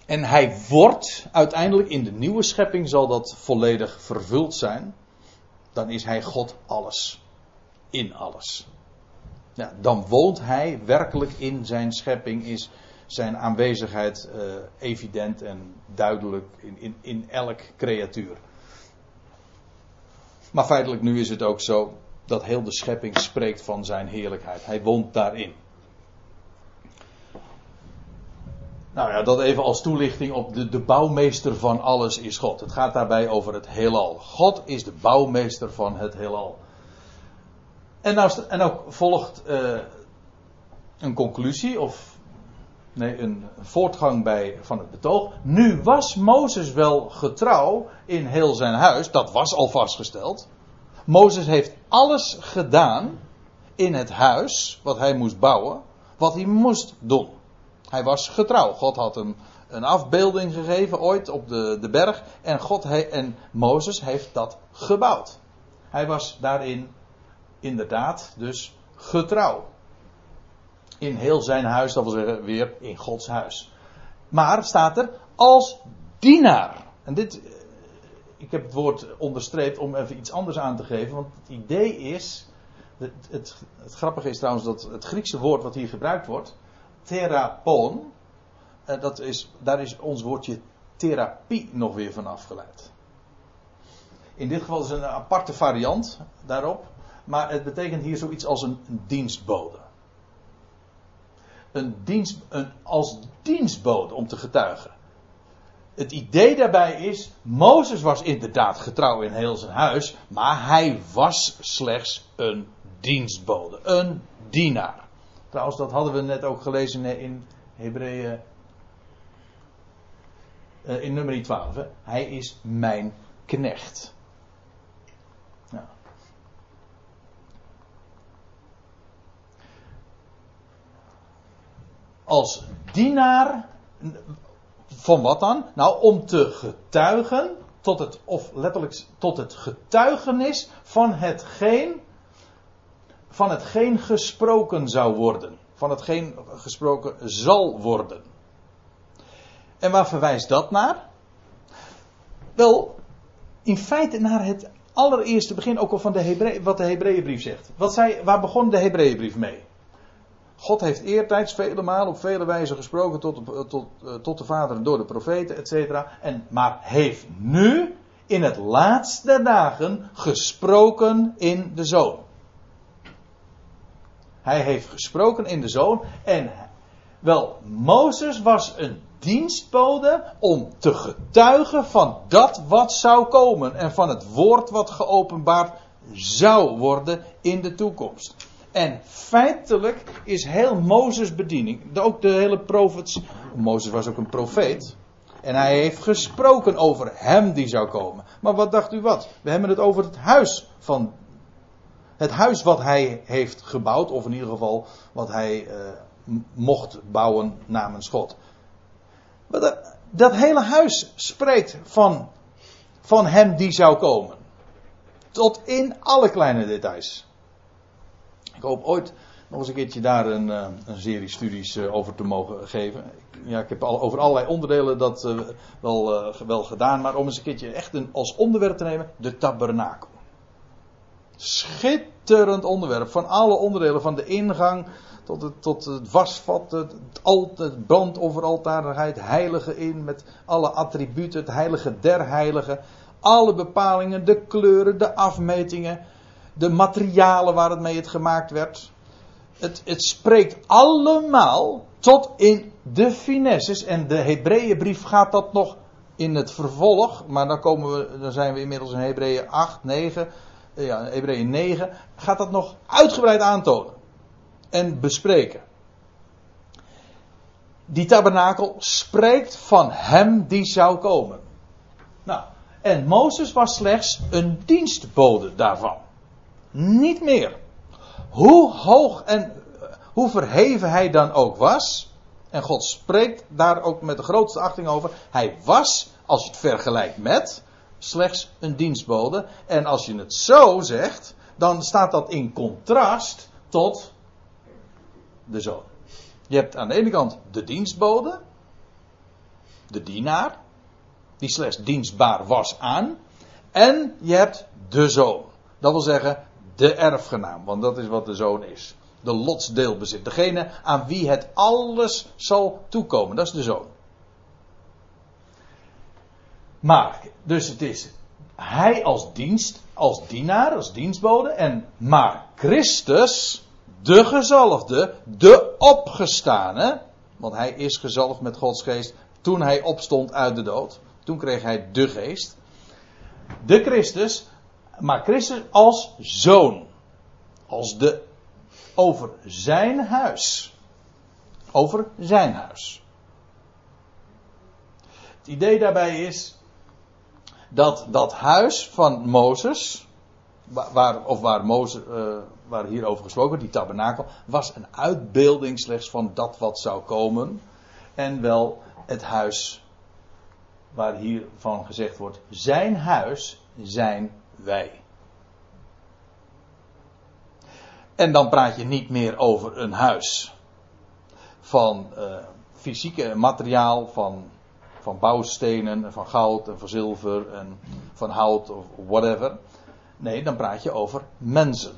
[SPEAKER 1] En hij wordt uiteindelijk in de nieuwe schepping zal dat volledig vervuld zijn. Dan is hij God alles. In alles. Dan woont hij werkelijk in zijn schepping. Is zijn aanwezigheid uh, evident en duidelijk in, in, in elk creatuur. Maar feitelijk nu is het ook zo dat heel de schepping spreekt van zijn heerlijkheid. Hij woont daarin. Nou ja, dat even als toelichting op de, de bouwmeester van alles is God. Het gaat daarbij over het heelal. God is de bouwmeester van het heelal. En nou, en nou volgt uh, een conclusie, of nee, een voortgang bij, van het betoog. Nu was Mozes wel getrouw in heel zijn huis, dat was al vastgesteld. Mozes heeft alles gedaan in het huis wat hij moest bouwen, wat hij moest doen. Hij was getrouw. God had hem een afbeelding gegeven ooit op de, de berg. En, God en Mozes heeft dat gebouwd. Hij was daarin inderdaad dus getrouw. In heel zijn huis, dat wil zeggen weer in Gods huis. Maar staat er als dienaar. En dit, ik heb het woord onderstreept om even iets anders aan te geven. Want het idee is. Het, het, het grappige is trouwens dat het Griekse woord wat hier gebruikt wordt therapon. En dat is, daar is ons woordje therapie nog weer van afgeleid. In dit geval is een aparte variant daarop. Maar het betekent hier zoiets als een, dienstbode. Een dienst, een, als dienstbode om te getuigen. Het idee daarbij is, Mozes was inderdaad getrouw in heel zijn huis, maar hij was slechts een dienstbode, een dienaar. Trouwens, dat hadden we net ook gelezen in Hebreeën. Uh, in nummer 12. Hè? Hij is mijn knecht. Als dienaar. Van wat dan? Nou, om te getuigen. Tot het, of letterlijk tot het getuigenis van hetgeen van hetgeen gesproken zou worden. Van hetgeen gesproken zal worden. En waar verwijst dat naar? Wel, in feite naar het allereerste begin ook al van de Hebre wat de Hebreeënbrief zegt. Wat waar begon de Hebreeënbrief mee? God heeft eertijds vele malen op vele wijzen gesproken tot, tot, tot de vaderen door de profeten, etc. En, maar heeft nu in het laatste dagen gesproken in de zoon. Hij heeft gesproken in de zoon. En wel, Mozes was een dienstbode om te getuigen van dat wat zou komen. En van het woord wat geopenbaard zou worden in de toekomst. En feitelijk is heel Mozes bediening, ook de hele profets, Mozes was ook een profeet. En hij heeft gesproken over hem die zou komen. Maar wat dacht u wat? We hebben het over het huis van het huis wat hij heeft gebouwd, of in ieder geval wat hij uh, mocht bouwen namens God. Maar dat, dat hele huis spreekt van, van hem die zou komen. Tot in alle kleine details. Hoop ooit nog eens een keertje daar een, uh, een serie studies uh, over te mogen geven. Ja, ik heb al over allerlei onderdelen dat wel, wel gedaan, maar om eens een keertje echt een, als onderwerp te nemen, de tabernakel. Schitterend onderwerp. Van alle onderdelen, van de ingang tot het, tot het wasvat, het, brandofferaltaar, het heilige in met alle attributen, het heilige der heiligen. Alle bepalingen, de kleuren, de afmetingen, de materialen waar het mee het gemaakt werd. Het, het spreekt allemaal tot in de finesses. En de Hebreeënbrief gaat dat nog in het vervolg. Maar dan, komen we, dan zijn we inmiddels in Hebreeën 8, 9. Ja, Hebreeën 9. Gaat dat nog uitgebreid aantonen. En bespreken. Die tabernakel spreekt van hem die zou komen. Nou, en Mozes was slechts een dienstbode daarvan. Niet meer. Hoe hoog en hoe verheven hij dan ook was. En God spreekt daar ook met de grootste achting over. Hij was, als je het vergelijkt met, slechts een dienstbode. En als je het zo zegt, dan staat dat in contrast tot de zoon. Je hebt aan de ene kant de dienstbode, de dienaar, die slechts dienstbaar was aan. En je hebt de zoon. Dat wil zeggen, de erfgenaam, want dat is wat de zoon is. De lotsdeelbezit. Degene aan wie het alles zal toekomen. Dat is de zoon. Maar, dus het is hij als dienst, als dienaar, als dienstbode. En maar Christus, de gezalfde, de opgestane. Want hij is gezalfd met Gods geest toen hij opstond uit de dood. Toen kreeg hij de geest. De Christus, maar Christus als zoon. Als de over zijn huis. Over zijn huis. Het idee daarbij is dat dat huis van Mozes, waar, of waar, Mozes, uh, waar hierover gesproken wordt, die tabernakel, was een uitbeelding slechts van dat wat zou komen. En wel het huis waar hiervan gezegd wordt, zijn huis zijn wij. En dan praat je niet meer over een huis van uh, fysieke materiaal, van, van bouwstenen, van goud en van zilver en van hout of whatever. Nee, dan praat je over mensen.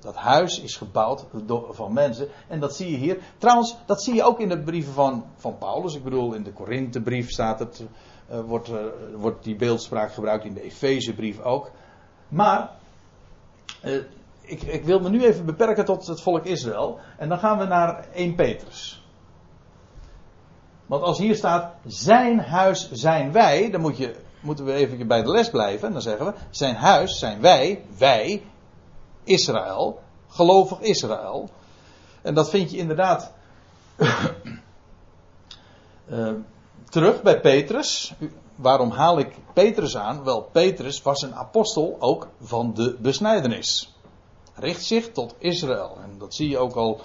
[SPEAKER 1] Dat huis is gebouwd door, van mensen. En dat zie je hier. Trouwens, dat zie je ook in de brieven van, van Paulus. Ik bedoel, in de Korinthebrief staat het. Uh, wordt, uh, wordt die beeldspraak gebruikt. In de Efezebrief ook. Maar. Uh, ik, ik, wil me nu even beperken tot het volk Israël. En dan gaan we naar 1 Petrus. Want als hier staat, zijn huis zijn wij, dan moet je, moeten we even bij de les blijven. En dan zeggen we, zijn huis zijn wij, wij, Israël, gelovig Israël. En dat vind je inderdaad (clears throat) terug bij Petrus. Waarom haal ik Petrus aan? Wel, Petrus was een apostel ook van de besnijdenis richt zich tot Israël. En dat zie je ook al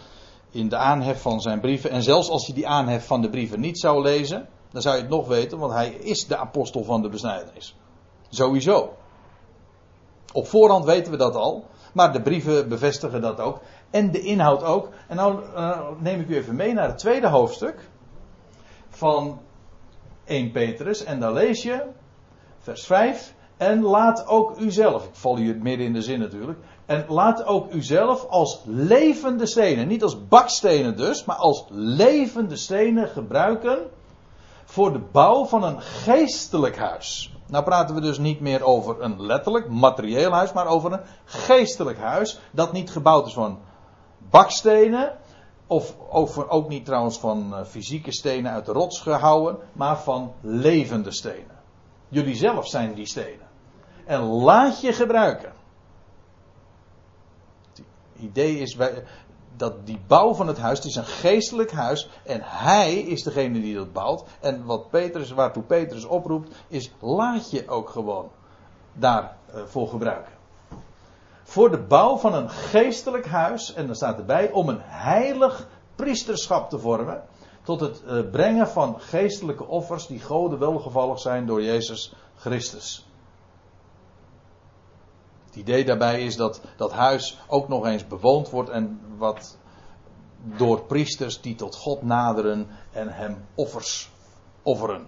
[SPEAKER 1] in de aanhef van zijn brieven. En zelfs als je die aanhef van de brieven niet zou lezen, dan zou je het nog weten, want hij is de apostel van de besnijdenis. Sowieso. Op voorhand weten we dat al, maar de brieven bevestigen dat ook. En de inhoud ook. En nou uh, neem ik u even mee naar het tweede hoofdstuk van 1 Petrus. En dan lees je, vers 5. En laat ook uzelf, ik val hier midden in de zin natuurlijk. En laat ook uzelf als levende stenen, niet als bakstenen dus, maar als levende stenen gebruiken voor de bouw van een geestelijk huis. Nou praten we dus niet meer over een letterlijk materieel huis, maar over een geestelijk huis dat niet gebouwd is van bakstenen, of ook, niet trouwens van eh, fysieke stenen uit de rots gehouden, maar van levende stenen. Jullie zelf zijn die stenen. En laat je gebruiken idee is dat die bouw van het huis, het is een geestelijk huis en hij is degene die dat bouwt. En wat Petrus, waartoe Petrus oproept, is laat je ook gewoon daarvoor uh, gebruiken. Voor de bouw van een geestelijk huis, en dan staat erbij, om een heilig priesterschap te vormen. Tot het uh, brengen van geestelijke offers die goden welgevallig zijn door Jezus Christus. Het idee daarbij is dat dat huis ook nog eens bewoond wordt en wat door priesters die tot God naderen en hem offers offeren.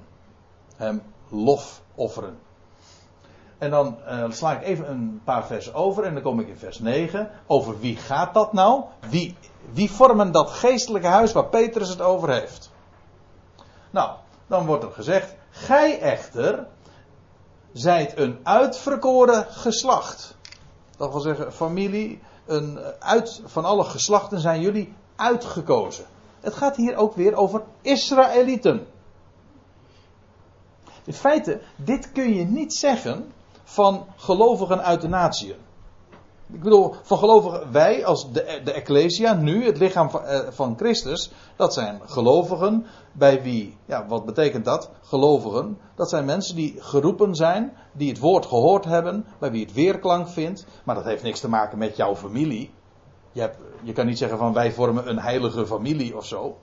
[SPEAKER 1] Hem lof offeren. En dan eh, sla ik even een paar versen over en dan kom ik in vers 9. Over wie gaat dat nou? Wie, wie vormen dat geestelijke huis waar Petrus het over heeft? Nou, dan wordt er gezegd: Gij echter zijt een uitverkoren geslacht. Dat wil zeggen, familie, een, uit, van alle geslachten zijn jullie uitgekozen. Het gaat hier ook weer over Israëlieten. In feite, dit kun je niet zeggen van gelovigen uit de natieën. Ik bedoel, van gelovigen, wij als de, de Ecclesia, nu het lichaam van, eh, van Christus, dat zijn gelovigen bij wie, ja, wat betekent dat? Gelovigen, dat zijn mensen die geroepen zijn, die het woord gehoord hebben, bij wie het weerklank vindt, maar dat heeft niks te maken met jouw familie. Je, hebt, je kan niet zeggen van wij vormen een heilige familie of zo.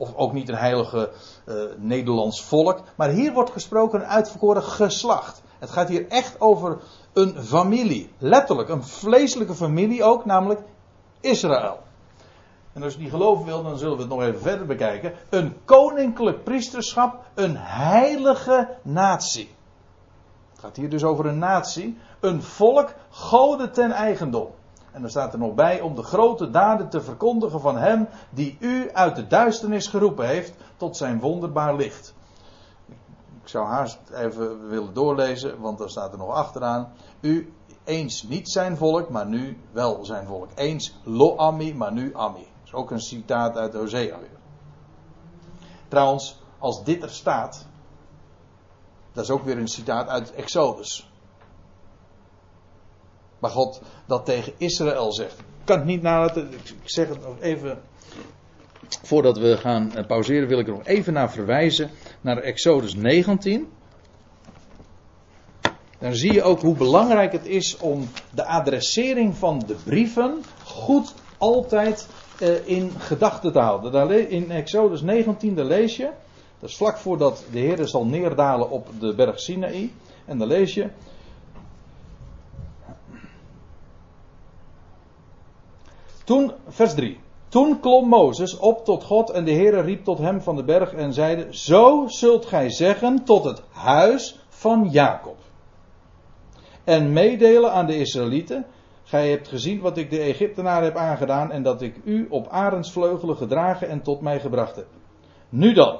[SPEAKER 1] Of ook niet een heilige uh, Nederlands volk. Maar hier wordt gesproken een uitverkoren geslacht. Het gaat hier echt over een familie. Letterlijk, een vleeselijke familie ook, namelijk Israël. En als je die geloven wil, dan zullen we het nog even verder bekijken. Een koninklijk priesterschap, een heilige natie. Het gaat hier dus over een natie, een volk, goden ten eigendom. En dan staat er nog bij om de grote daden te verkondigen van hem die u uit de duisternis geroepen heeft tot zijn wonderbaar licht. Ik zou haast even willen doorlezen, want daar staat er nog achteraan. U eens niet zijn volk, maar nu wel zijn volk. Eens lo ami, maar nu ami. Dat is ook een citaat uit Hosea weer. Trouwens, als dit er staat, dat is ook weer een citaat uit Exodus. Maar God dat tegen Israël zegt. Ik kan het niet nalaten. Ik zeg het nog even. Voordat we gaan eh, pauzeren wil ik er nog even naar verwijzen. Naar Exodus 19. Dan zie je ook hoe belangrijk het is om de adressering van de brieven goed altijd uh, in gedachten te houden. In Exodus 19 daar lees je. Dat is vlak voordat de Heer zal neerdalen op de berg Sinaï. En dan lees je. Toen, vers 3. Toen klom Mozes op tot God en de Heere riep tot hem van de berg en zeide: Zo zult gij zeggen tot het huis van Jacob. En meedelen aan de Israëlieten: Gij hebt gezien wat ik de Egyptenaren heb aangedaan en dat ik u op arendsvleugelen gedragen en tot mij gebracht heb. Nu dan,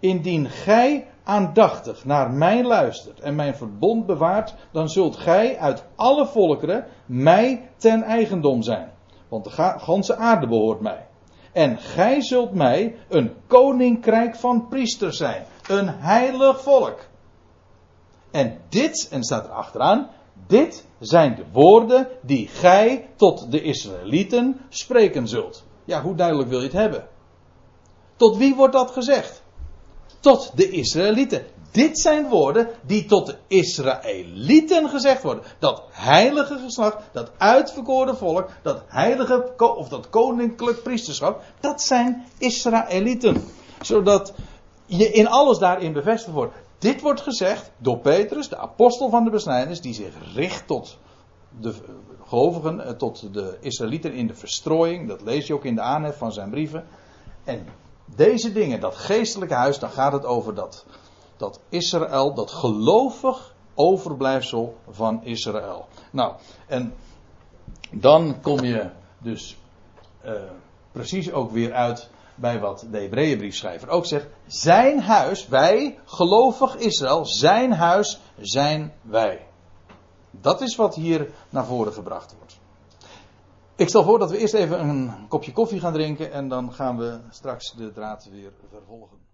[SPEAKER 1] indien gij aandachtig naar mij luistert en mijn verbond bewaart, dan zult gij uit alle volkeren mij ten eigendom zijn. Want de ganse aarde behoort mij. En gij zult mij een koninkrijk van priesters zijn. Een heilig volk. En dit, en staat er achteraan, dit zijn de woorden die gij tot de Israëlieten spreken zult. Ja, hoe duidelijk wil je het hebben? Tot wie wordt dat gezegd? Tot de Israëlieten. Dit zijn woorden die tot de Israëlieten gezegd worden. Dat heilige geslacht, dat uitverkoren volk, dat heilige of dat koninklijk priesterschap, dat zijn Israëlieten. Zodat je in alles daarin bevestigd wordt. Dit wordt gezegd door Petrus, de apostel van de besnijdenis, die zich richt tot de gelovigen, eh, tot de Israëlieten in de verstrooiing. Dat lees je ook in de aanhef van zijn brieven. En deze dingen, dat geestelijke huis, dan gaat het over dat dat Israël, dat gelovig overblijfsel van Israël. Nou, en dan kom je dus uh, precies ook weer uit bij wat de Hebreeënbriefschrijver ook zegt. Zijn huis, wij, gelovig Israël, zijn huis zijn wij. Dat is wat hier naar voren gebracht wordt. Ik stel voor dat we eerst even een kopje koffie gaan drinken en dan gaan we straks de draad weer vervolgen.